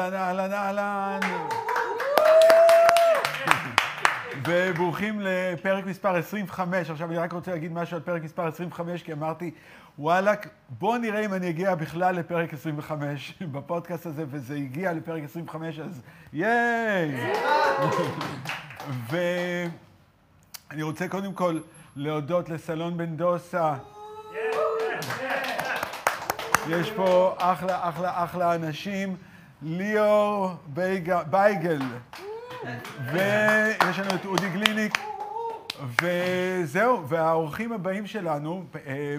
אהלן, אהלן, אהלן. וברוכים לפרק מספר 25. עכשיו אני רק רוצה להגיד משהו על פרק מספר 25, כי אמרתי, וואלאק, בוא נראה אם אני אגיע בכלל לפרק 25 בפודקאסט הזה, וזה הגיע לפרק 25, אז ייי! ואני רוצה קודם כל להודות לסלון בן דוסה. יש פה אחלה, אחלה, אחלה אנשים. ליאור בייג- בייגל, ויש לנו את אודי גליניק, וזהו, והאורחים הבאים שלנו, אה,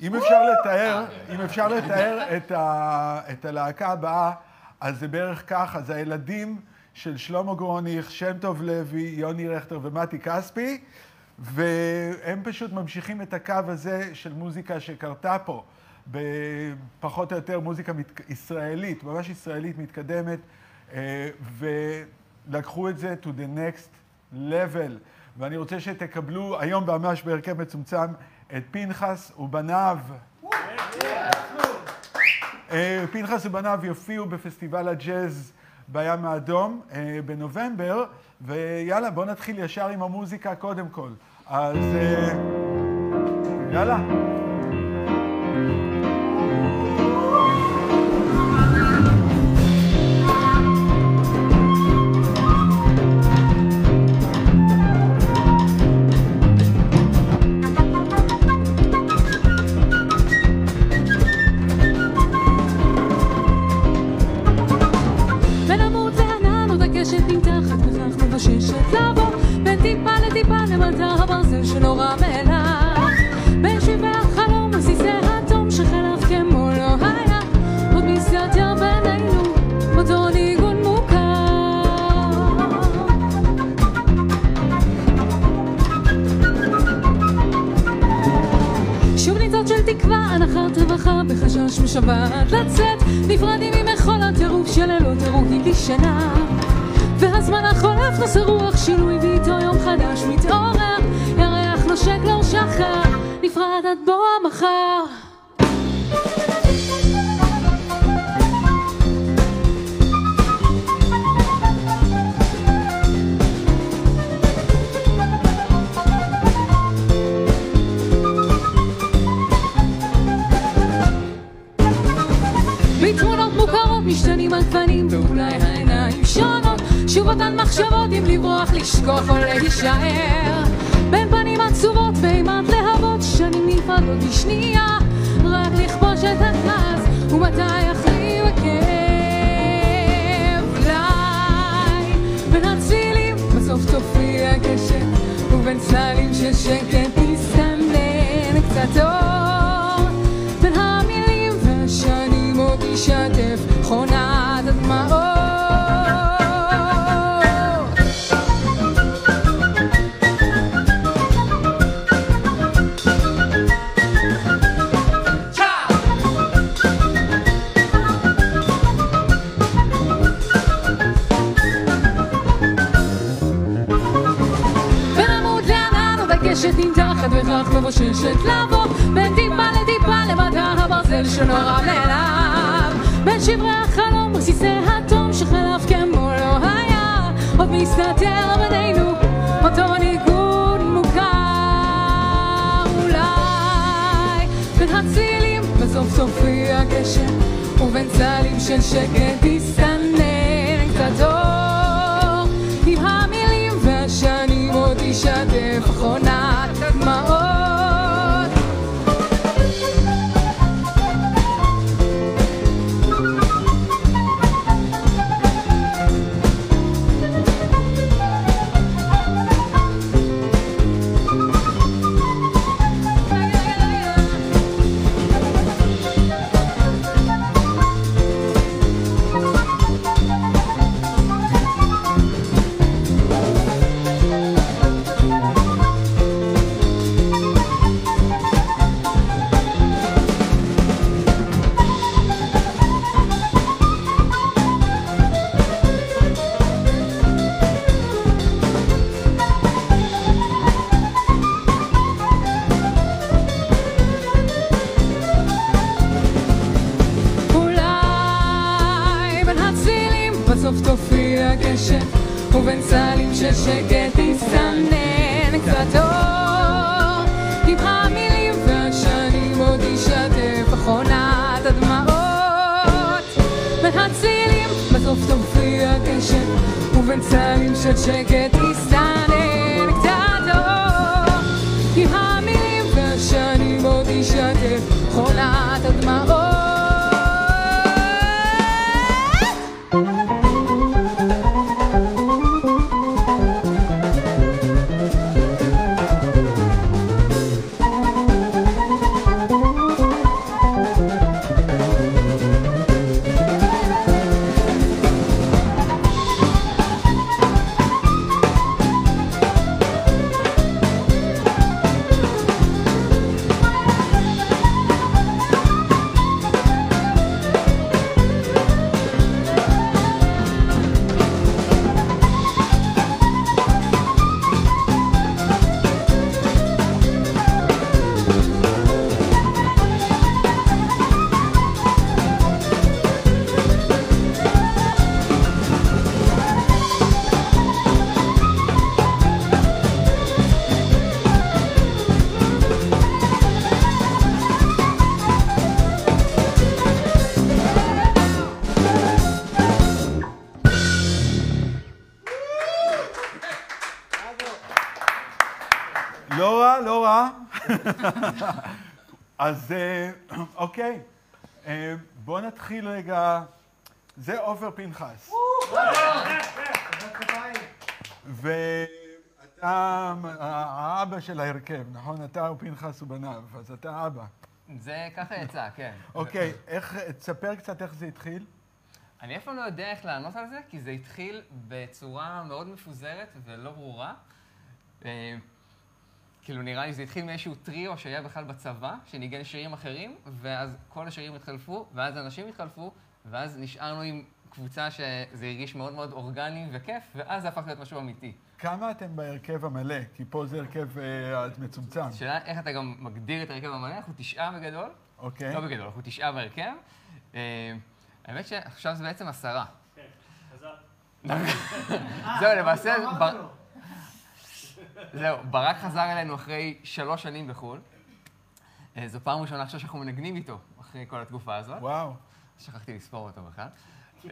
אם אפשר לתאר, אם אפשר לתאר את, ה, את הלהקה הבאה, אז זה בערך ככה, זה הילדים של שלמה גרוניך, שם טוב לוי, יוני רכטר ומתי כספי, והם פשוט ממשיכים את הקו הזה של מוזיקה שקרתה פה. בפחות או יותר מוזיקה מת... ישראלית, ממש ישראלית מתקדמת, אה, ולקחו את זה to the next level. ואני רוצה שתקבלו היום ממש בהרכב מצומצם את פנחס ובניו. אה, פנחס ובניו יופיעו בפסטיבל הג'אז בים האדום אה, בנובמבר, ויאללה, בואו נתחיל ישר עם המוזיקה קודם כל. אז יאללה. לצאת, נפרדים ממכל הטירוף של לילות ארוכים בלי. והזמן החולף נושא רוח שינוי, ואיתו יום חדש מתעורר, ירח נושק לאור שחר, נפרד עד בוא המחר. משתנים הגוונים ואולי העיניים שונות. שוב אותן מחשבות אם לברוח, לשכוח או להישאר. בין פנים עצובות ואימת להבות שנים נפרדות בשנייה. רק לכבוש את הכעס ומתי יחליו הכאב אולי בין הצלילים בסוף תופיע גשם ובין צללים של שקט יסתנן קצת אור בין המילים והשנים עוד תשתף וכך מבוששת לעבור בין טיפה לטיפה למטה הברזל שנורא מאליו. בין שברי החלום רסיסי התום שחלף כמו לא היה. עוד מסתתר בינינו אותו ניגון מוכר אולי. בין הצלילים בסוף תופיע גשם ובין צלים של שקט יסתנן קצת אור. עם המילים והשנים עוד תשתף אחרונת ובצלים של שקט לא רע, לא רע. אז אה, אוקיי, אה, בואו נתחיל רגע. זה עופר פנחס. ואתה האבא של ההרכב, נכון? אתה ופנחס ובניו, אז אתה אבא. זה ככה יצא, כן. אוקיי, איך, תספר קצת איך זה התחיל. אני אף פעם לא יודע איך לענות על זה, כי זה התחיל בצורה מאוד מפוזרת ולא ברורה. אה, כאילו, נראה לי שזה התחיל מאיזשהו טריו שהיה בכלל בצבא, שניגן שירים אחרים, ואז כל השירים התחלפו, ואז אנשים התחלפו, ואז נשארנו עם קבוצה שזה הרגיש מאוד מאוד אורגני וכיף, ואז זה הפך להיות משהו אמיתי. כמה אתם בהרכב המלא? כי פה זה הרכב אה, מצומצם. השאלה איך אתה גם מגדיר את ההרכב המלא, אנחנו תשעה בגדול. אוקיי. לא בגדול, אנחנו תשעה בהרכב. אה, האמת שעכשיו זה בעצם עשרה. זהו, למעשה, בר- זהו, ברק חזר אלינו אחרי שלוש שנים בחו"ל. אה, זו פעם ראשונה עכשיו שאנחנו מנגנים איתו, אחרי כל התקופה הזאת. וואו. שכחתי לספור אותו בכלל.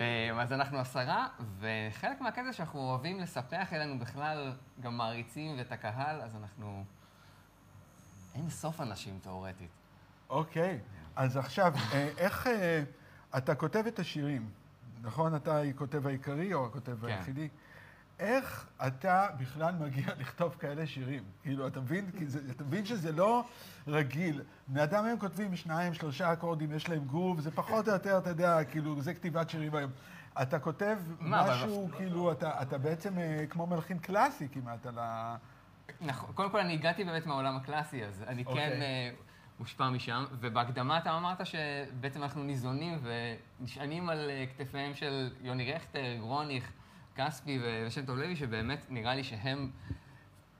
אה, אז אנחנו עשרה, וחלק מהקטע שאנחנו אוהבים לספח אלינו בכלל גם מעריצים ואת הקהל, אז אנחנו... אין סוף אנשים תאורטית. אוקיי, אז עכשיו, אה, איך אתה כותב את השירים, נכון? אתה הכותב העיקרי או הכותב כן. איך אתה בכלל מגיע לכתוב כאלה שירים? כאילו, אתה מבין? כי זה, אתה מבין שזה לא רגיל. בני אדם היום כותבים שניים, שלושה אקורדים, יש להם גוף, זה פחות או יותר, אתה יודע, כאילו, זה כתיבת שירים היום. אתה כותב מה, אבל- משהו, כאילו, אתה, אתה בעצם אה, כמו מלחין קלאסי כמעט על ה... נכון, קודם כל אני הגעתי באמת מהעולם הקלאסי, אז אני אוקיי. כן אה, מושפע משם, ובהקדמה אתה אמרת שבעצם אנחנו ניזונים ונשענים על אה, כתפיהם של יוני רכטר, גרוניך, כספי ושם טוב לוי, שבאמת נראה לי שהם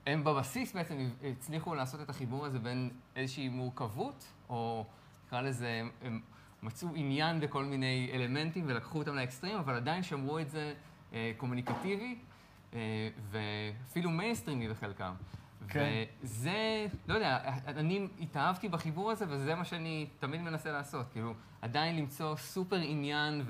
הם בבסיס בעצם הצליחו לעשות את החיבור הזה בין איזושהי מורכבות, או נקרא לזה, הם מצאו עניין בכל מיני אלמנטים ולקחו אותם לאקסטרים, אבל עדיין שמרו את זה אה, קומוניקטיבי, אה, ואפילו מיינסטרימי בחלקם. כן. וזה, לא יודע, אני התאהבתי בחיבור הזה, וזה מה שאני תמיד מנסה לעשות. כאילו, עדיין למצוא סופר עניין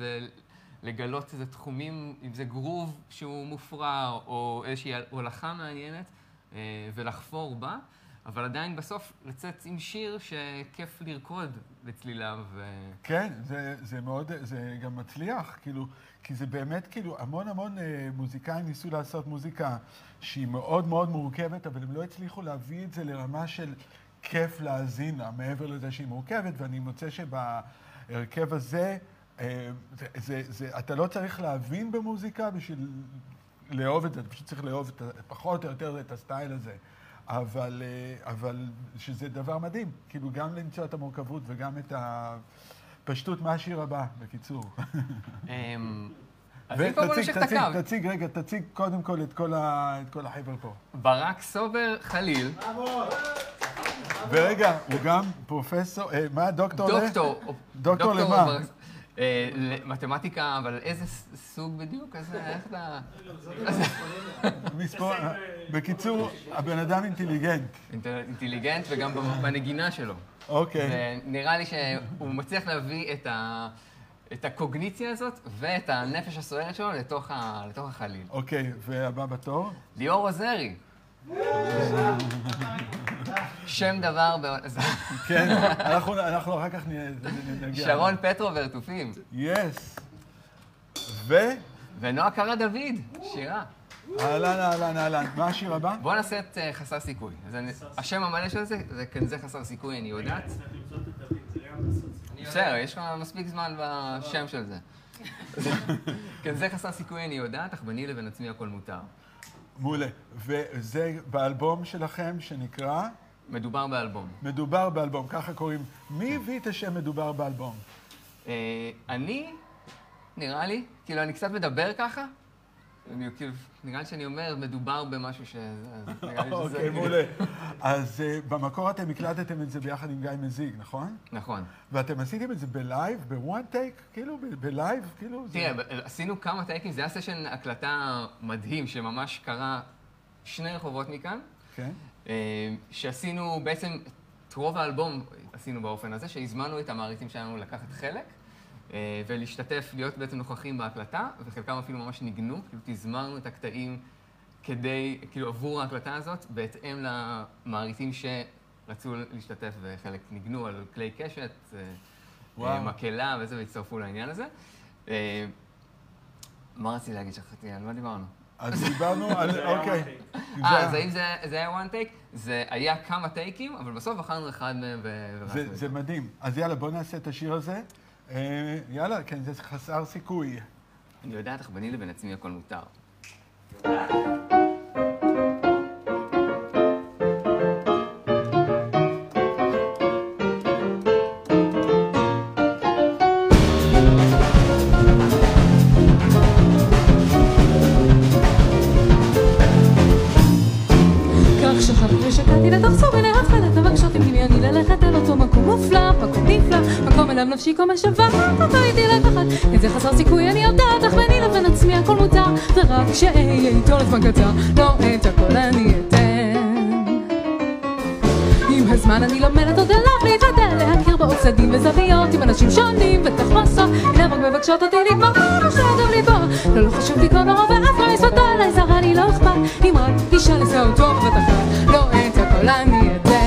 ולגלות איזה תחומים, אם זה גרוב שהוא מופרע, או איזושהי הולכה מעניינת, אה, ולחפור בה, אבל עדיין בסוף לצאת עם שיר שכיף לרקוד לצליליו. ו... כן, זה, זה מאוד, זה גם מצליח, כאילו, כי זה באמת, כאילו, המון המון אה, מוזיקאים ניסו לעשות מוזיקה שהיא מאוד מאוד מורכבת, אבל הם לא הצליחו להביא את זה לרמה של כיף להאזין לה, מעבר לזה שהיא מורכבת, ואני מוצא שבהרכב הזה, אה, זה, זה, זה, אתה לא צריך להבין במוזיקה בשביל לאהוב את זה, אתה פשוט צריך לאהוב את, פחות או יותר את הסטייל הזה. אבל, אה, אבל שזה דבר מדהים, כאילו גם למצוא את המורכבות וגם את הפשטות, מה השיר הבא, בקיצור. אמ, אז פה בוא ותציג, נמשיך את תציג, הקו. תציג, רגע, תציג קודם כל את כל, ה, את כל החבר'ה פה. ברק סובר חליל, ורגע, הוא גם פרופסור, אה, מה, דוקטור? דוקטור. דוקטור למה? אה, מתמטיקה, אבל איזה סוג בדיוק? איזה, איך אתה... מספור... בקיצור, הבן אדם אינטליגנט. אינטל- אינטליגנט וגם בנגינה שלו. אוקיי. ונראה לי שהוא מצליח להביא את, ה... את הקוגניציה הזאת ואת הנפש הסוערת שלו לתוך, ה... לתוך החליל. אוקיי, והבא בתור? ליאור עוזרי. שם דבר, ב... כן, אנחנו אנחנו אחר כך נגיע. שרון פטרו ורטופים. יס. ו? ונועה קרא דוד, שירה. אהלן, אהלן, אהלן. מה השיר הבא? בואו נעשה את אה, חסר סיכוי. השם המלא של זה, זה כן זה חסר סיכוי, אני יודעת. בסדר, יש לך מספיק זמן בשם של זה. כן זה חסר סיכוי, אני יודעת, אך ביני לבין עצמי הכל מותר. מעולה. וזה באלבום שלכם שנקרא מדובר באלבום. מדובר באלבום, ככה קוראים. מי הביא את השם מדובר באלבום? אה, אני, נראה לי, כאילו, אני קצת מדבר ככה, אני, כאילו, נראה לי שאני אומר, מדובר במשהו ש... אוקיי, מעולה. אז אה, במקור אתם הקלטתם את זה ביחד עם גיא מזיג, נכון? נכון. ואתם עשיתם את זה בלייב, ב one take? כאילו, בלייב? כאילו? תראה, עשינו כמה טייקים, זה היה סשן הקלטה מדהים, שממש קרה שני רחובות מכאן, כן. אה, שעשינו בעצם, את רוב האלבום עשינו באופן הזה, שהזמנו את המעריצים שלנו לקחת חלק. אה, ולהשתתף, להיות בעצם נוכחים בהקלטה, וחלקם אפילו ממש ניגנו, כאילו תזמרנו את הקטעים כדי, כאילו עבור ההקלטה הזאת, בהתאם למעריצים שרצו להשתתף וחלק ניגנו על כלי קשת, אה, וואו. אה, מקהלה וזה, והצטרפו לעניין הזה. מה רציתי להגיד? שכחתי, על מה דיברנו? אז דיברנו על... אוקיי. אה, זה- אז האם זה, זה היה one take? זה היה כמה טייקים, אבל בסוף בחרנו אחד מהם ו... זה, מדהים. אז יאללה, בוא נעשה את השיר הזה. אה, יאללה, כן, זה חסר סיכוי. אני יודעת, אך ביני לבין עצמי הכל מותר. מקום נפלא, מקום אליו נפשי כה משוועת, אותו איתי לפחד, את זה חסר סיכוי אני יודעת, אך ביני לבין עצמי הכל מותר, ורק שאהיה איתו לזמן קצר, לא את הכל אני אתן. עם הזמן אני לומדת עוד אליו להתוודע, להכיר באופסדים וזוויות עם אנשים שונים ותחמוסות, הנה רק מבקשות אותי לגמור, ושטוב ליבו, לא לא חשוב לי כה נורא ואף לא יסוד עליי זרה לי לא אכפת, אם רק תשאל לזהו טוב ותחת, לא את הכל אני אתן.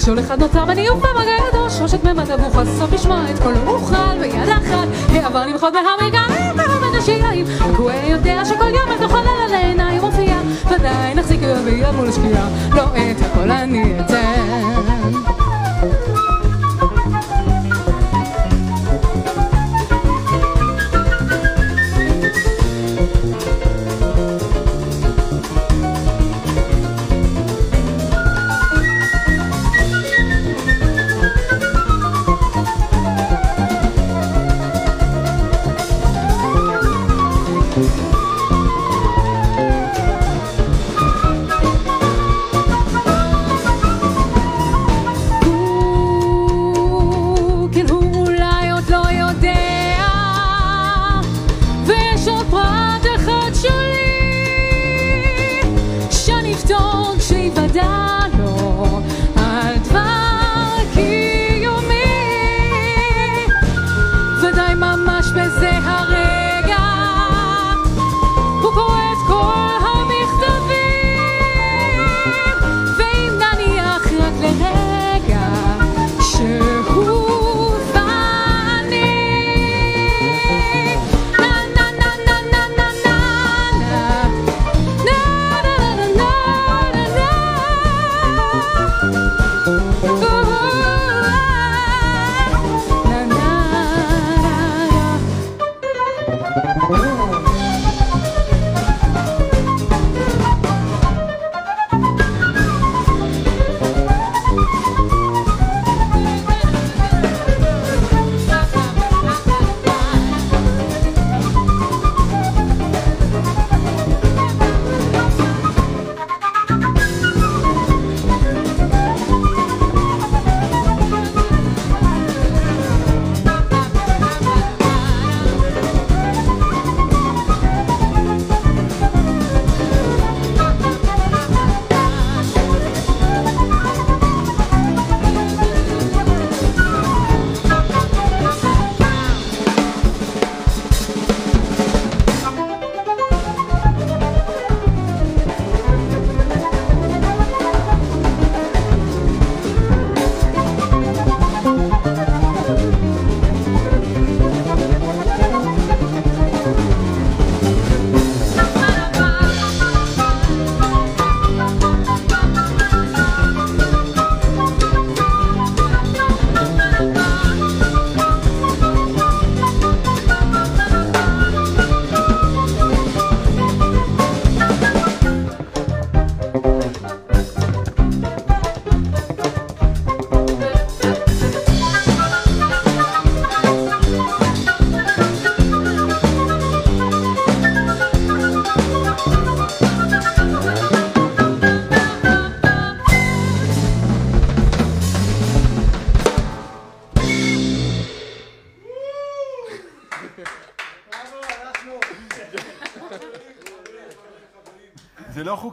מכשול אחד נוצר ואני עוף במגע ידו שלושת ממד אבוך הסוף לשמוע את קולו אוכל ביד אחת. העבר למחות ועומד השיליים רק הוא יודע שכל יום את נוכל על העיניים מופיע. ודאי נחזיק ביד מול השקיעה. לא את הכל אני אתן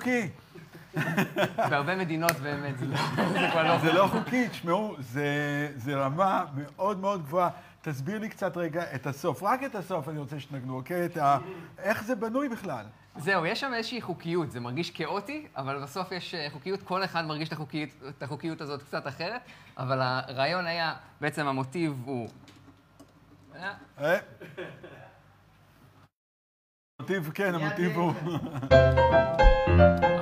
חוקי. בהרבה מדינות באמת, זה לא- כבר לא... זה לא חוקי, תשמעו, זה, רמה מאוד מאוד גבוהה. תסביר לי קצת רגע את הסוף, רק את הסוף אני רוצה שתנגנו, אוקיי? את ה... איך זה בנוי בכלל? זהו, יש שם איזושהי חוקיות, זה מרגיש כאוטי, אבל בסוף יש אה, חוקיות, כל אחד מרגיש את החוקיות, את החוקיות הזאת קצת אחרת, אבל הרעיון היה, בעצם המוטיב הוא... אה, אה? המוטיב, כן, המוטיב הוא...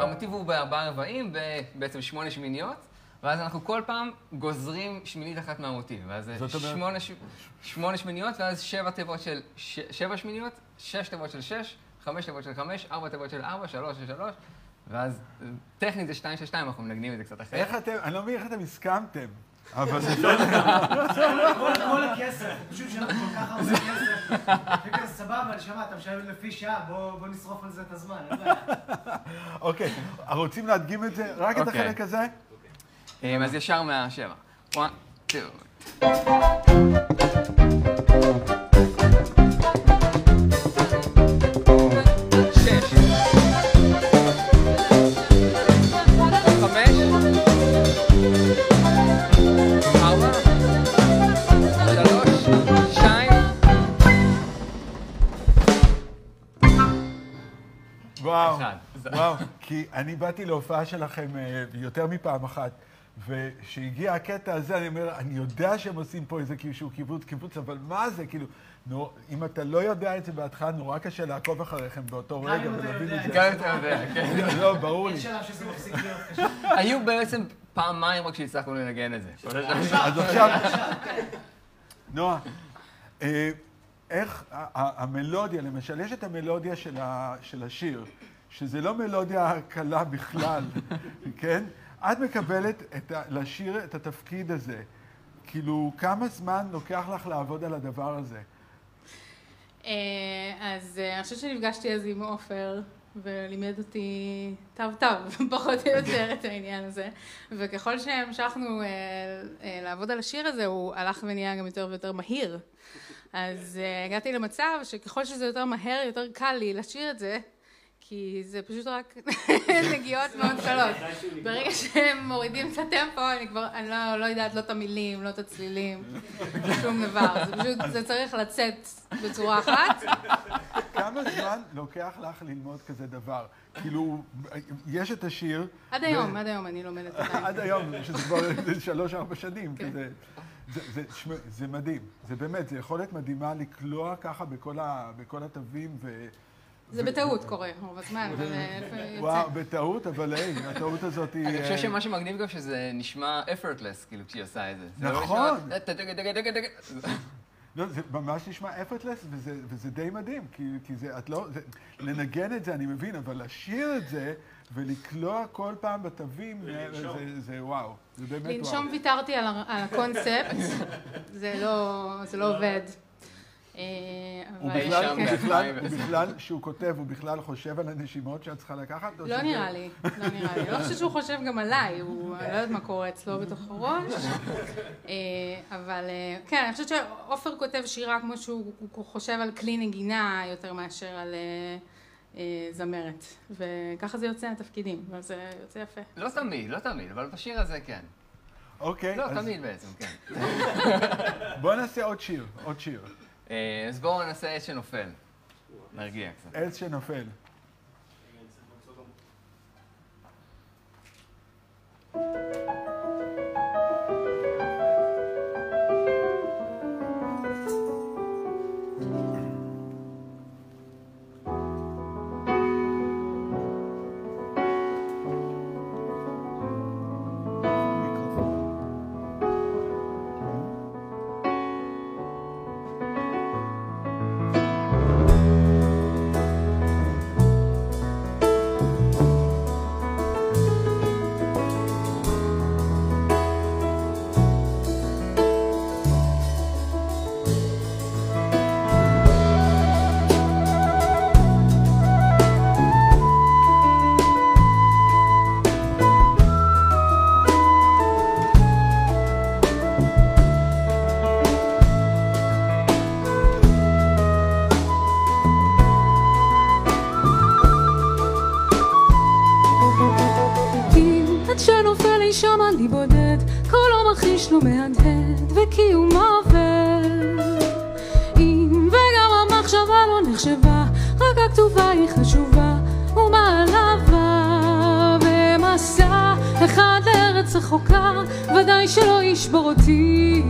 המוטיב הוא בארבעה רבעים, בעצם שמונה שמיניות, ואז אנחנו כל פעם גוזרים שמינית אחת מהמוטיב. ואז זה שמונה, שמיניות, ואז שבע תיבות של ש... שבע שמיניות, שש תיבות של שש, חמש תיבות של חמש, ארבע תיבות של ארבע, שלוש של שלוש, ואז אה, טכנית זה שתיים של שתיים, אנחנו מנגנים את זה קצת אחרת. איך אתם, אני לא מבין איך אתם הסכמתם, אבל זה לא... כל הכסף, פשוט שלנו כל כך הרבה כסף. וכן, סבבה, נשמע, אתה משלם לפי שעה, בוא נשרוף על זה את הזמן, אין בעיה. אוקיי, רוצים להדגים את זה? רק את אוקיי. החלק הזה? אה, אז ישר מהשבע. 1, 2, 3. כי אני באתי להופעה שלכם אה, יותר מפעם אחת, וכשהגיע הקטע הזה, אני אומר, אני יודע שהם עושים פה איזה איזשהו קיבוץ, קיבוץ, אבל מה זה? כאילו, נו, אם אתה לא יודע את זה בהתחלה, נורא קשה לעקוב אחריכם באותו גם רגע ולהבין. את גם זה. אם אתה יודע, כן. לא, ברור לי. אין שלב שזה מפסיק להיות קשה. היו בעצם פעמיים רק שהצלחנו לנגן את זה. אז עכשיו, נועה, אה, איך המלודיה, למשל, יש את המלודיה של השיר, שזה לא מלודיה קלה בכלל, כן? את מקבלת את ה- לשיר את התפקיד הזה. כאילו, כמה זמן לוקח לך לעבוד על הדבר הזה? אה, אז אה, אני חושבת שנפגשתי אז עם עופר, ולימד אותי טוב טוב, פחות או יותר את העניין הזה. וככל שהמשכנו אה, לעבוד על השיר הזה, הוא הלך ונהיה גם יותר ויותר מהיר. אז הגעתי למצב שככל שזה יותר מהר, יותר קל לי לשיר את זה, כי זה פשוט רק נגיעות מאוד קלות. ברגע שהם מורידים את הטמפו, אני כבר, אני לא, לא יודעת לא את המילים, לא את הצלילים, שום דבר. זה פשוט, זה צריך לצאת בצורה אחת. כמה זמן לוקח לך ללמוד כזה דבר? כאילו, יש את השיר... עד היום, עד היום אני לומדת עדיין. עד היום, שזה כבר שלוש-ארבע שנים, כן. כזה. זה, זה, זה מדהים, זה באמת, זה יכולת מדהימה לקלוע ככה בכל, ה, בכל התווים ו... זה בטעות קורה רוב הזמן, אבל אה, וואו. בטעות, אבל היי, הטעות הזאת היא... אני חושב אה, שמה שמגניב גם שזה נשמע effortless, כאילו, כשהיא עושה את זה. לא נכון. נשמע, "טה, טה, טה, טה, טה, טה". לא, זה ממש נשמע effortless, וזה, וזה די מדהים, כי, כי זה, את לא... זה, לנגן את זה אני מבין, אבל לשיר את זה ולקלוע כל פעם בתווים, זה, זה, זה וואו, זה באמת וואו. לנשום ויתרתי על על הקונספט, זה לא זה לא עובד. אה, הוא בכלל, כן. הוא בכלל, כשהוא כותב, הוא בכלל חושב על הנשימות שאת צריכה לקחת? לא נראה לי, לא נראה לי. לא חושבת שהוא חושב גם עליי, הוא אני לא יודעת מה קורה אצלו בתוך הראש. אה, אבל אה, כן, אני חושבת שעופר כותב שירה כמו שהוא הוא חושב על כלי נגינה יותר מאשר על זמרת. וככה זה יוצא התפקידים, אבל זה יוצא יפה. לא תמיד, לא תמיד, אבל בשיר הזה כן. אוקיי, לא, תמיד בעצם, כן. בוא נעשה עוד שיר, עוד שיר. אה, אז בואו ננסה עץ שנופל. נרגיע קצת. עץ שנופל. Thank you. שלא ישבור אותי.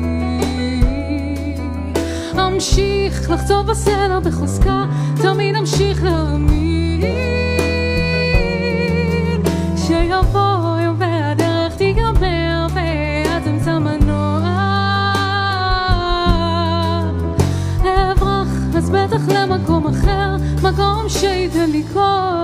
אמשיך לחצוב בסלע בחוזקה, תמיד אמשיך להאמין שיבוא יום והדרך תיגמר ואז אמצע מנוע. אברח אז בטח למקום אחר, מקום שייתן לי כוח.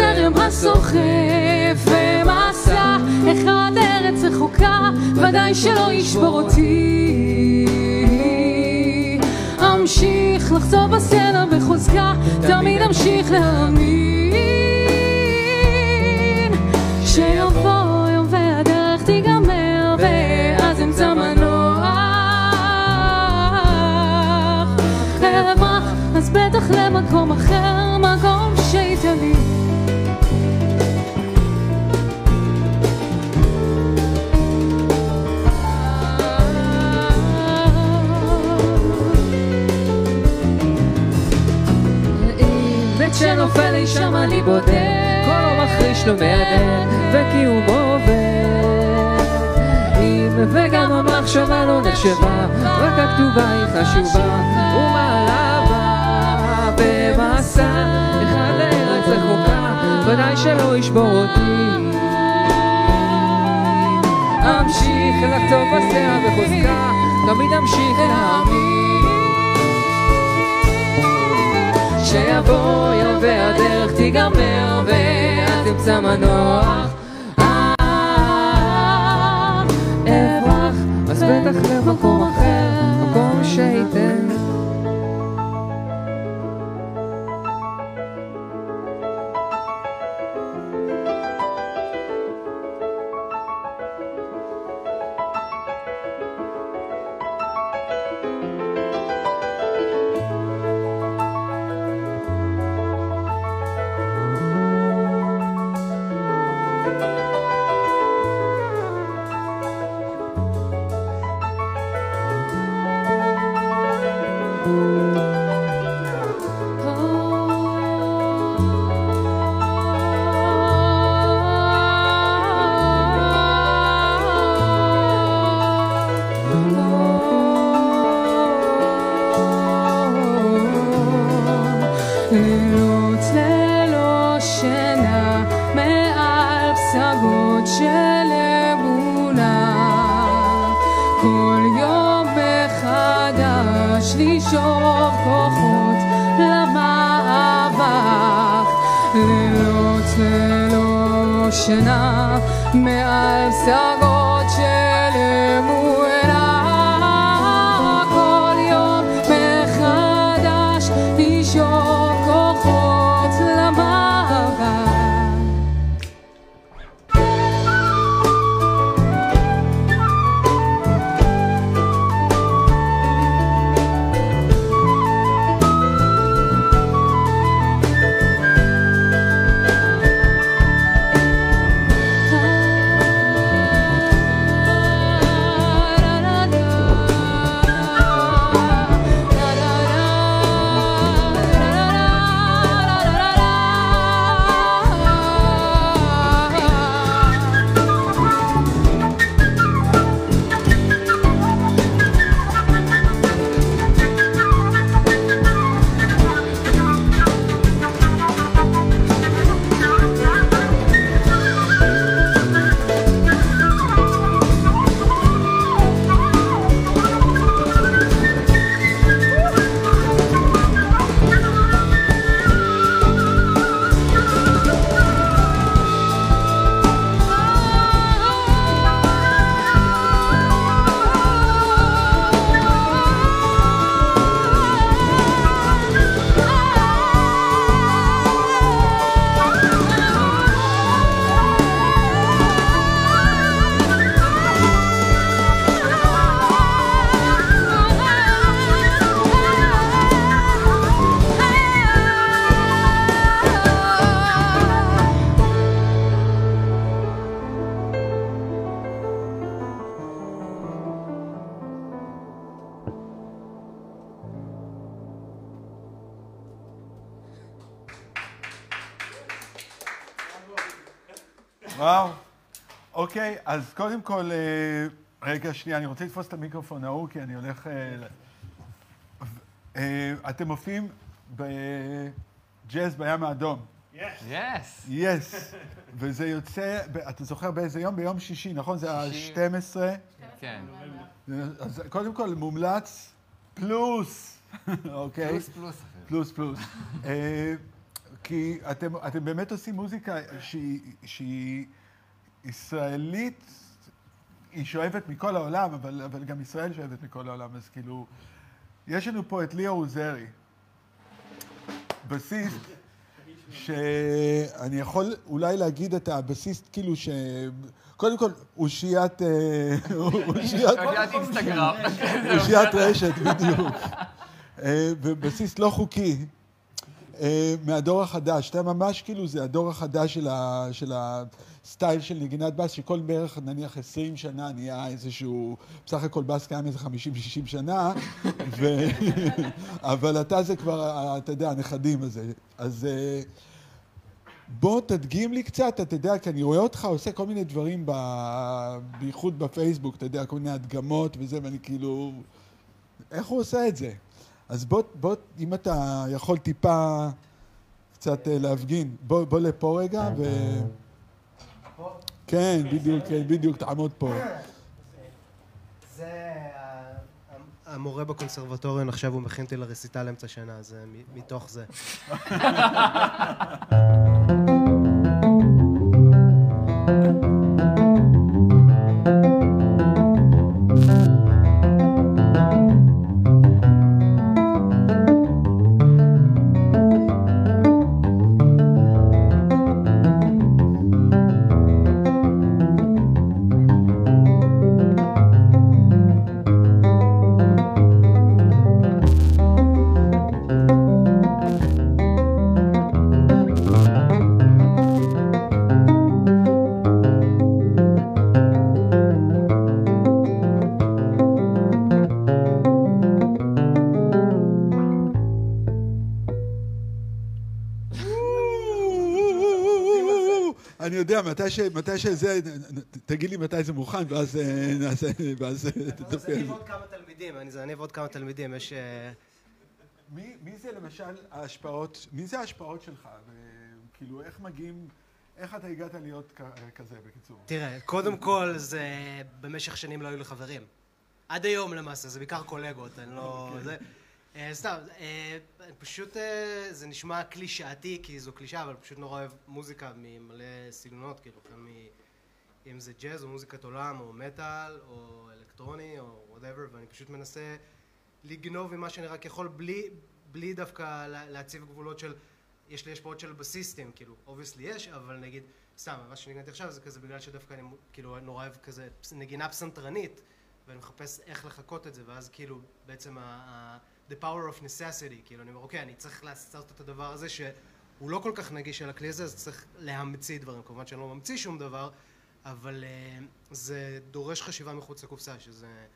הזרם הסוחף ומסע אחד לארץ רחוקה, ודאי שלא ישבור אותי. אמשיך לחצוב בסלע בחוזקה, תמיד אמשיך להאמין. שיבוא יום והדרך תיגמר ואז אמצע מנוח. אברח אז בטח למקום אחר, מקום שייתן לי בית שנופל אי שם אני בודק, כל אור מחריש לו מהדהד, וקיומו עובר. אם וגם המחשבה לא נחשבה, רק הכתובה היא חשובה, ומעלבה במסע, אחד לארץ רחוקה, ודאי שלא ישבור אותי. אמשיך לחטוף בסלע בחוזקה, תמיד אמשיך להאמין. שיבוא והדרך תיגמר ואז תמצא מנוח אה, אברח אז בטח למקום אחר מקום שייתן וואו. אוקיי, אז קודם כל, אה, רגע, שנייה, אני רוצה לתפוס את המיקרופון ההוא, כי אני הולך... אה, אה, אתם מופיעים בג'אז בים האדום. יס. יס. וזה יוצא, אתה זוכר באיזה יום? ביום שישי, נכון? זה שישי. ה-12. כן. אז קודם כל, מומלץ פלוס, אוקיי? פלוס פלוס. פלוס פלוס. אה, כי אתם, אתם באמת עושים מוזיקה שהיא, שהיא ישראלית, היא שואבת מכל העולם, אבל, אבל גם ישראל שואבת מכל העולם, אז כאילו, יש לנו פה את ליאו עוזרי, בסיסט, שאני יכול אולי להגיד את הבסיסט, כאילו ש... קודם כל, אושיית... אה, אושיית... קריאת אינסטגרם. אושיית רשת, בדיוק. אה, ובסיס לא חוקי, אה, מהדור החדש. אתה ממש כאילו, זה הדור החדש של, ה, של הסטייל של נגינת בס, שכל בערך, נניח, 20 שנה נהיה איזשהו... בסך הכל בס קיים איזה 50-60 שנה, ו... אבל אתה זה כבר, ה- אתה יודע, הנכדים הזה. אז... אה, בוא תדגים לי קצת, אתה יודע, כי אני רואה אותך עושה כל מיני דברים, ב... בייחוד בפייסבוק, אתה יודע, כל מיני הדגמות וזה, ואני כאילו... איך הוא עושה את זה? אז בוא, בוא, אם אתה יכול טיפה קצת אה, להפגין, בוא, בוא לפה רגע, ו... כן, בדיוק, כן, בדיוק, תעמוד פה. זה המורה בקונסרבטוריון, עכשיו הוא מכין אותי לרסיטל אמצע שנה, זה מ- מתוך זה. מתי ש- מתי שזה, תגיד לי מתי זה מוכן, ואז אה, נעשה, ואז אה, תדבר. אני ועוד כמה תלמידים, אני זה אני ועוד כמה תלמידים, יש... אה, מי, מי זה למשל ההשפעות, מי זה ההשפעות שלך? כאילו, איך מגיעים, איך אתה הגעת להיות כזה, בקיצור? תראה, קודם כל זה במשך שנים לא היו לי חברים. עד היום למעשה, זה בעיקר קולגות, אני לא... זה... אה, סתם, אה, פשוט אה, זה נשמע קלישאתי, כי זו קלישאה, אבל פשוט נורא אוהב מוזיקה ממלא סגנונות, כאילו, כאן. אם זה ג'אז או מוזיקת עולם או מטאל או אלקטרוני או whatever, ואני פשוט מנסה לגנוב ממה שאני רק יכול בלי, בלי דווקא לה- להציב גבולות של יש לי השפעות של בסיסטים, כאילו, obviously יש, אבל נגיד, סתם, מה שניגנתי עכשיו זה כזה בגלל שדווקא אני כאילו נורא אוהב כזה נגינה פסנתרנית, ואני מחפש איך לחקות את זה, ואז כאילו בעצם ה- ה- the power of necessity, כאילו אני אומר, אוקיי, אני צריך לעשות את הדבר הזה שהוא לא כל כך נגיש על הכלי הזה, אז צריך להמציא דברים, כמובן שאני לא ממציא שום דבר, אבל אה, זה דורש חשיבה מחוץ לקופסה, שזה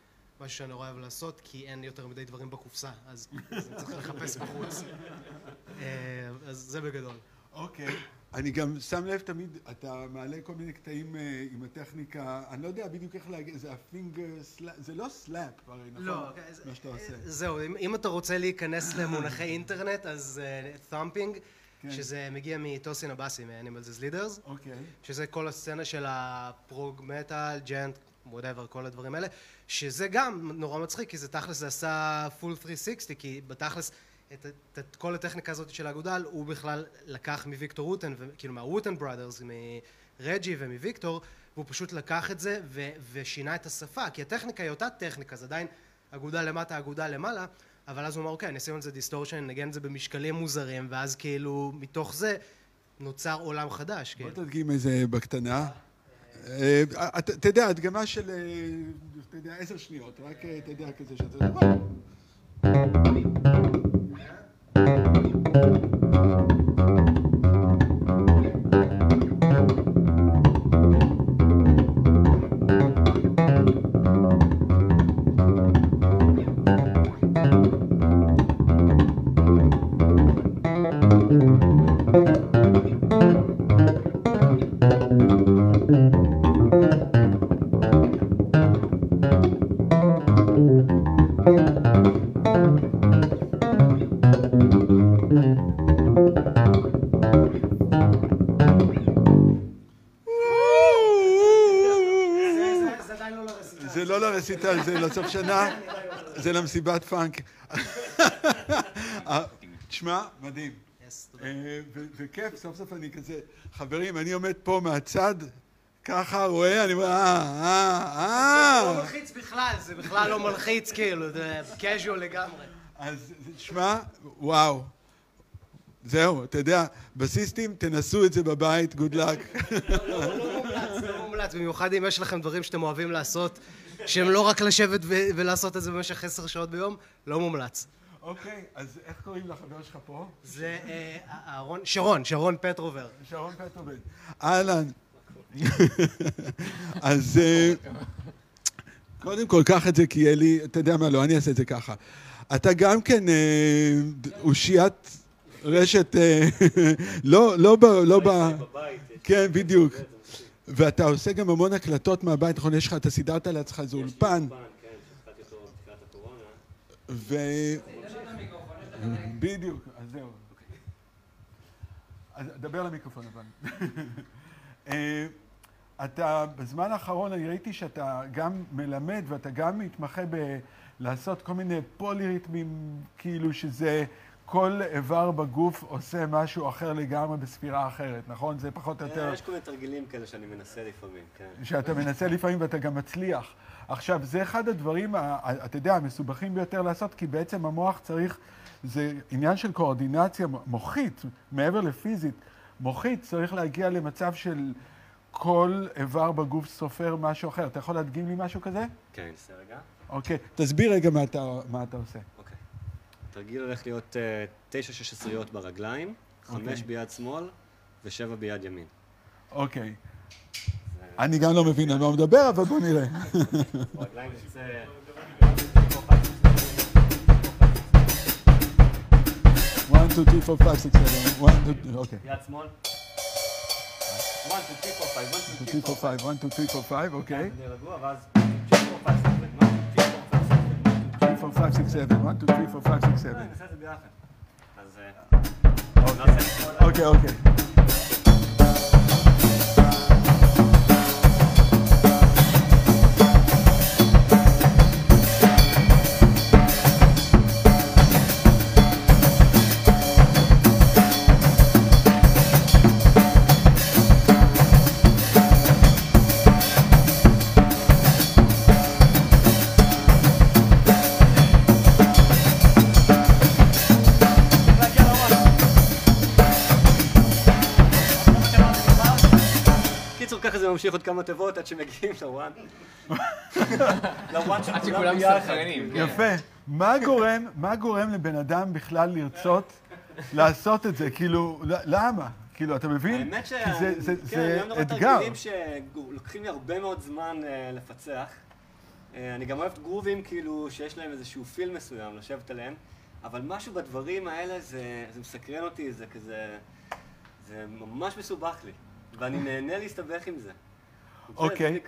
משהו שאני נורא אוהב לעשות, כי אין יותר מדי דברים בקופסה, אז אז אני צריך לחפש בחוץ. אה, אז זה בגדול. אוקיי. אני גם שם לב תמיד, אתה מעלה כל מיני קטעים אה, עם הטכניקה, אני לא יודע בדיוק איך להגיד, זה ה finger slap, זה לא slap הרי, נכון? לא, אוקיי, מה שאתה עושה. זהו, אם, אם אתה רוצה להיכנס למונחי אינטרנט, אז thumping, כן. שזה מגיע מטוסין אבאסי, מ-Animals as Leaders, אוקיי. שזה כל הסצנה של ה prog metal, djent, whatever, כל הדברים האלה, שזה גם נורא מצחיק, כי זה תכלס, זה עשה full 360, כי בתכלס, את, את, את כל הטכניקה הזאת של האגודל, הוא בכלל לקח מוויקטור ווטן, כאילו מהווטן ברדרס, מרג'י ומוויקטור, והוא פשוט לקח את זה ו, ושינה את השפה, כי הטכניקה היא אותה טכניקה, זה עדיין אגודל למטה, אגודל למעלה, אבל אז הוא אמר, אוקיי, אני אשים על זה דיסטורשן, נגן את זה במשקלים מוזרים, ואז כאילו, מתוך זה נוצר עולם חדש, בוא כן. תדגים איזה בקטנה. אה, אתה יודע, הדגמה של, אה, אתה יודע, עשר שניות, רק, אה, אתה יודע, כזה שאתה לא לרסיטל, זה לסוף שנה, זה למסיבת פאנק. תשמע, מדהים. אה, וכיף, סוף סוף אני כזה, חברים, אני עומד פה מהצד, ככה רואה, אני אומר, אה, אה, לא אה. מלחיץ בכלל, זה בכלל לא מלחיץ, כאילו, זה casual לגמרי. אז תשמע, וואו. זהו, אתה יודע, בסיסטים, תנסו את זה בבית, גוד לק. לא מומלץ, לא מומלץ, במיוחד אם יש לכם דברים שאתם אוהבים לעשות, שהם לא רק לשבת ו- ולעשות את זה במשך עשר שעות ביום, לא מומלץ. אוקיי, אז איך קוראים לחבר שלך פה? זה אה, אהרון, שרון, שרון פטרובר. שרון פטרוביץ'. אהלן. אז אה, קודם כל, קח את זה כי יהיה לי, אתה יודע מה, לא, אני אעשה את זה ככה. אתה גם כן אה, אושיית רשת, אה, לא, לא ב... לא ב... כן, בדיוק. ואתה עושה גם המון הקלטות מהבית, נכון? יש לך, אתה סידרת לעצמך איזה אולפן. ו... בדיוק, אז זהו. אז דבר למיקרופון אבל. אה, אתה, בזמן האחרון אני ראיתי שאתה גם מלמד ואתה גם מתמחה בלעשות כל מיני פוליריתמים, כאילו שזה כל איבר בגוף עושה משהו אחר לגמרי בספירה אחרת, נכון? זה פחות או יותר... יש כל מיני תרגילים כאלה שאני מנסה לפעמים, כן. שאתה מנסה לפעמים ואתה גם מצליח. עכשיו, זה אחד הדברים, אתה יודע, המסובכים ביותר לעשות, כי בעצם המוח צריך, זה עניין של קואורדינציה מוחית, מעבר לפיזית. מוחית צריך להגיע למצב של כל איבר בגוף סופר משהו אחר. אתה יכול להדגים לי משהו כזה? כן, ננסה רגע. אוקיי. תסביר רגע מה אתה, מה אתה עושה. אוקיי. התרגיל הולך להיות אה, תשע שש עשיריות ברגליים, חמש אוקיי. ביד שמאל ושבע ביד ימין. אוקיי. אני גם לא מבין על מה הוא מדבר, אבל בוא נראה. ברגליים נצא... one, two, three, four, five, six, seven. one, two, three, אוקיי. יד שמאל. 1, 2, 3, 4, 5, 1, 2, 2, 3, 4, 5, 1, 2, 3, 4, 5, אוקיי. רגוע, ואז 2, 4, 5, 6, 7, 1, 2, 3, 4, 5, 6, 7. 3, 4, ממשיך עוד כמה תיבות עד שמגיעים לוואן. לוואן של עד כולם שכולם ביחד. מסתנכרנים. כן. יפה. מה גורם, מה גורם לבן אדם בכלל לרצות לעשות את זה? כאילו, למה? כאילו, אתה מבין? האמת ש... זה, זה, כן, זה אני אוהב נורא אתגר. תרגילים שלוקחים לי הרבה מאוד זמן אה, לפצח. אה, אני גם אוהב גרובים כאילו שיש להם איזשהו פיל מסוים לשבת עליהם, אבל משהו בדברים האלה זה, זה מסקרן אותי, זה כזה... זה ממש מסובך לי, ואני נהנה להסתבך עם זה. אוקיי.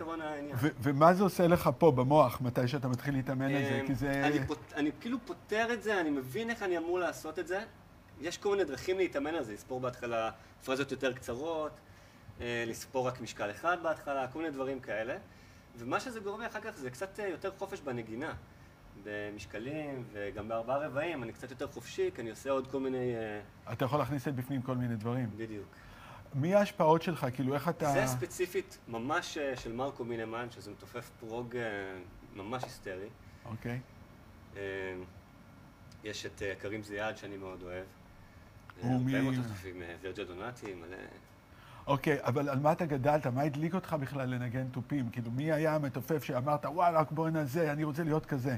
ומה זה עושה לך פה במוח, מתי שאתה מתחיל להתאמן על זה? אמ, כי זה... אני, כאילו פותר את זה, אני מבין איך אני אמור לעשות את זה. יש כל מיני דרכים להתאמן על זה, לספור בהתחלה פרזות יותר קצרות, אה, לספור רק משקל אחד בהתחלה, כל מיני דברים כאלה. ומה שזה גורם לי אחר כך זה קצת אה, יותר חופש בנגינה. במשקלים וגם בארבעה רבעים, אני קצת יותר חופשי, כי אני עושה עוד כל מיני... אה, אתה יכול להכניס בפנים כל מיני דברים. בדיוק. מי ההשפעות שלך? כאילו, איך אתה... זה ספציפית ממש אה, של מרקו מינמן, שזה מתופף פרוג אה, ממש היסטרי. אוקיי. אה, יש את קרים זיאד שאני מאוד אוהב. הוא הרבה מאוד תופפים, דונטי, מלא... אוקיי, אבל על מה אתה גדלת? מה הדליק אותך בכלל לנגן תופים? כאילו, מי היה המתופף שאמרת, וואלה, בוא נזה, אני רוצה להיות כזה?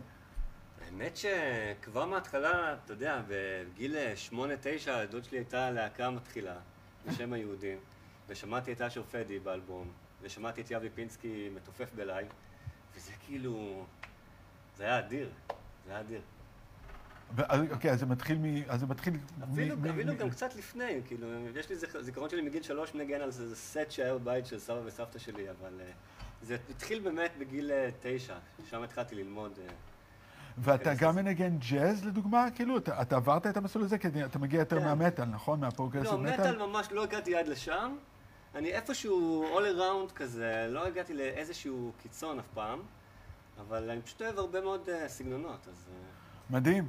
האמת שכבר מההתחלה, אתה יודע, בגיל 8-9, לדוד שלי הייתה להקה מתחילה, בשם היהודים, ושמעתי את אשר פדי באלבום, ושמעתי את יאבי פינסקי מתופף בלייב, וזה כאילו... זה היה אדיר, זה היה אדיר. אוקיי, אז זה מתחיל מ... אז זה מתחיל... אפילו, מ- אפילו מ- גם קצת לפני, כאילו, יש לי זיכ- זיכרון שלי מגיל שלוש מנגן על זה, איזה סט שהיה בבית של סבא וסבתא שלי, אבל uh, זה התחיל באמת בגיל uh, תשע, שם התחלתי ללמוד. Uh, ואתה גם מנגן ג'אז, לדוגמה? כאילו, אתה, אתה עברת את המסלול הזה? כי אתה מגיע יותר כן. מהמטאל, נכון? מהפרוגרסיב לא, מטאל? מטאל ממש לא הגעתי עד לשם. אני איפשהו all around כזה, לא הגעתי לאיזשהו קיצון אף פעם, אבל אני פשוט אוהב הרבה מאוד אה, סגנונות, אז... אה, מדהים.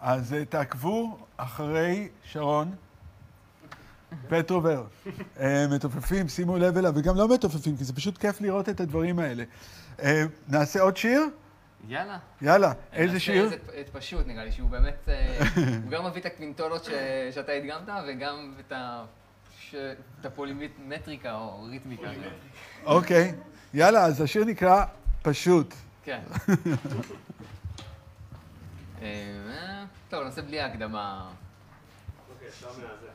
אז אה, תעקבו אחרי שרון פטרובר. מתופפים, שימו לב אליו, וגם לא מתופפים, כי זה פשוט כיף לראות את הדברים האלה. נעשה עוד שיר? יאללה. יאללה, איזה שיר? איזה- את פשוט, נראה לי, שהוא באמת, אה, הוא גם מביא את הקווינטולות ש- שאתה הדגמת, וגם את ה... ש- את הפולימטריקה או ריתמיקה. אוקיי. יאללה, אז השיר נקרא פשוט. כן. אה, טוב, נעשה בלי ההקדמה. אוקיי, אפשר מהזה.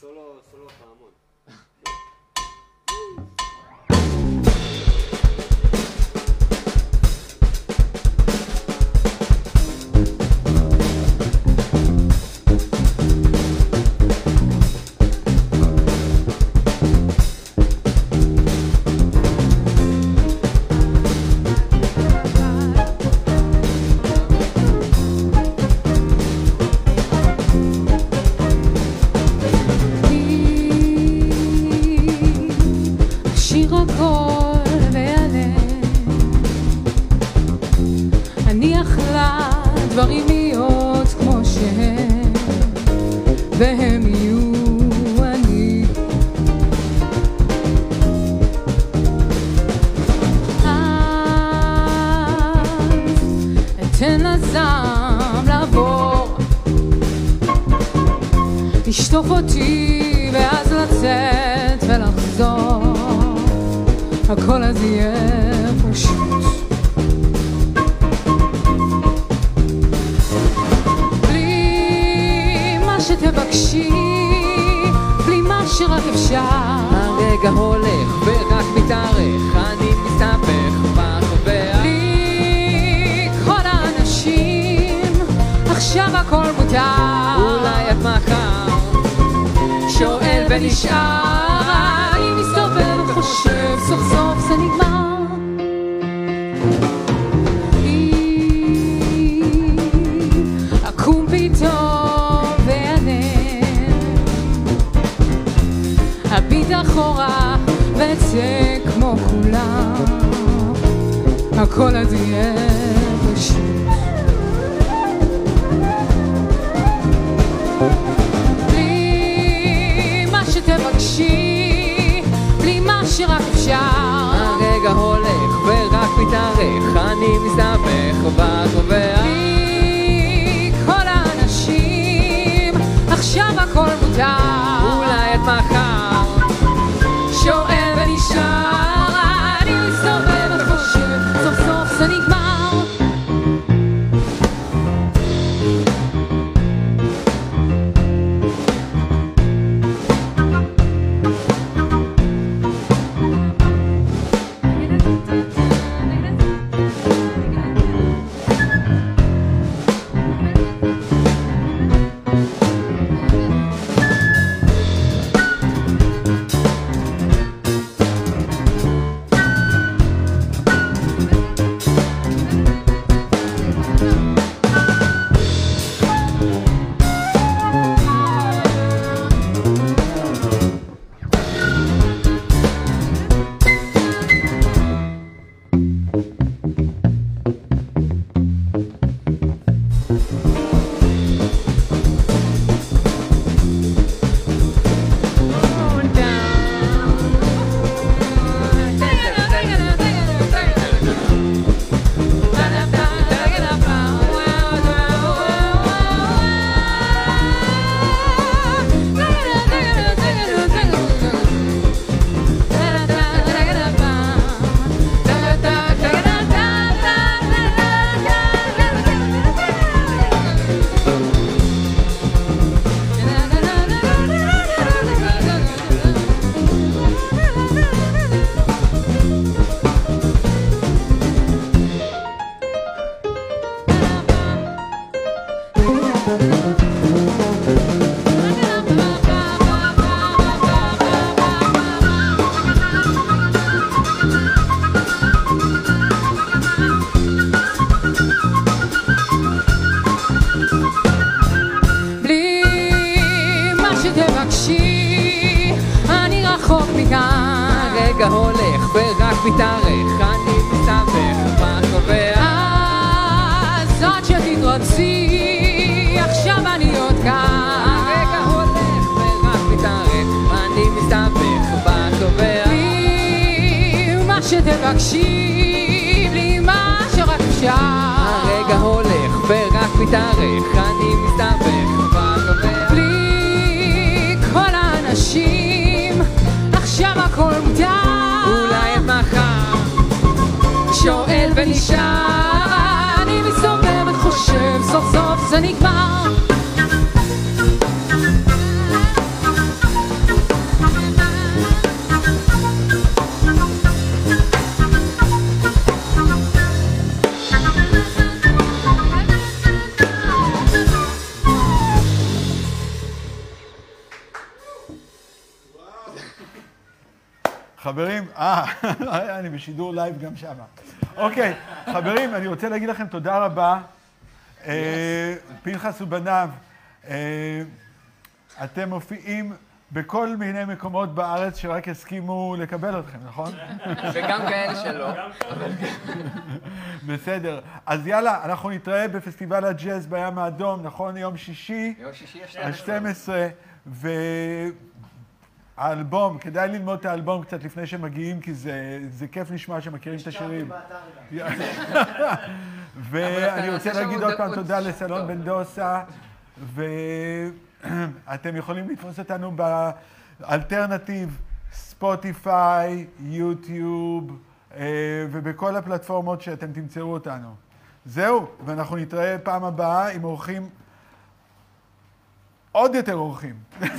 סולו, סולו פעמון. אני בשידור לייב גם שם. אוקיי, חברים, אני רוצה להגיד לכם תודה רבה. אה, פנחס ובניו, אה, אתם מופיעים בכל מיני מקומות בארץ שרק הסכימו לקבל אתכם, נכון? וגם כאלה שלא. בסדר. אז יאללה, אנחנו נתראה בפסטיבל הג'אז בים האדום, נכון? יום שישי, יום שישי ה-12. ה-12, והאלבום, כדאי ללמוד את האלבום קצת לפני שמגיעים, כי זה, זה כיף לשמוע שמכירים את השירים. ואני רוצה להגיד עוד פעם תודה לסלון. בן דוסה, ואתם יכולים לתפוס אותנו באלטרנטיב, ספוטיפיי, יוטיוב, אה, ובכל הפלטפורמות שאתם תמצאו אותנו. זהו, ואנחנו נתראה פעם הבאה עם אורחים, עוד יותר אורחים.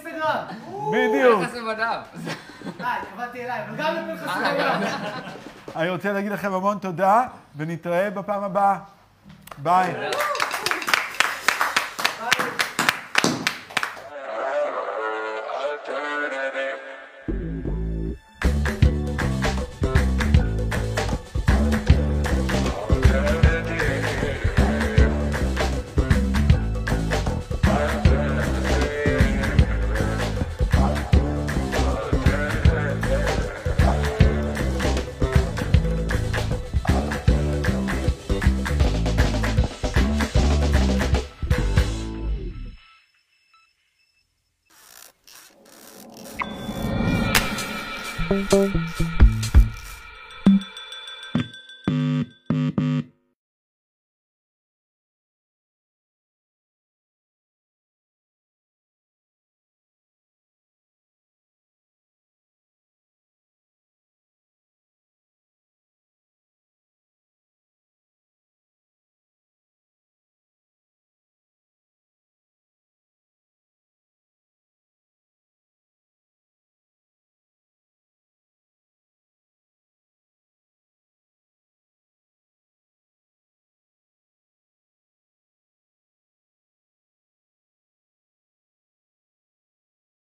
ובאינסטגרם. בדיוק. אה, התכוונתי אליי, אבל גם לפנחס ובניו. אני רוצה להגיד לכם המון תודה, ונתראה בפעם הבאה. ביי.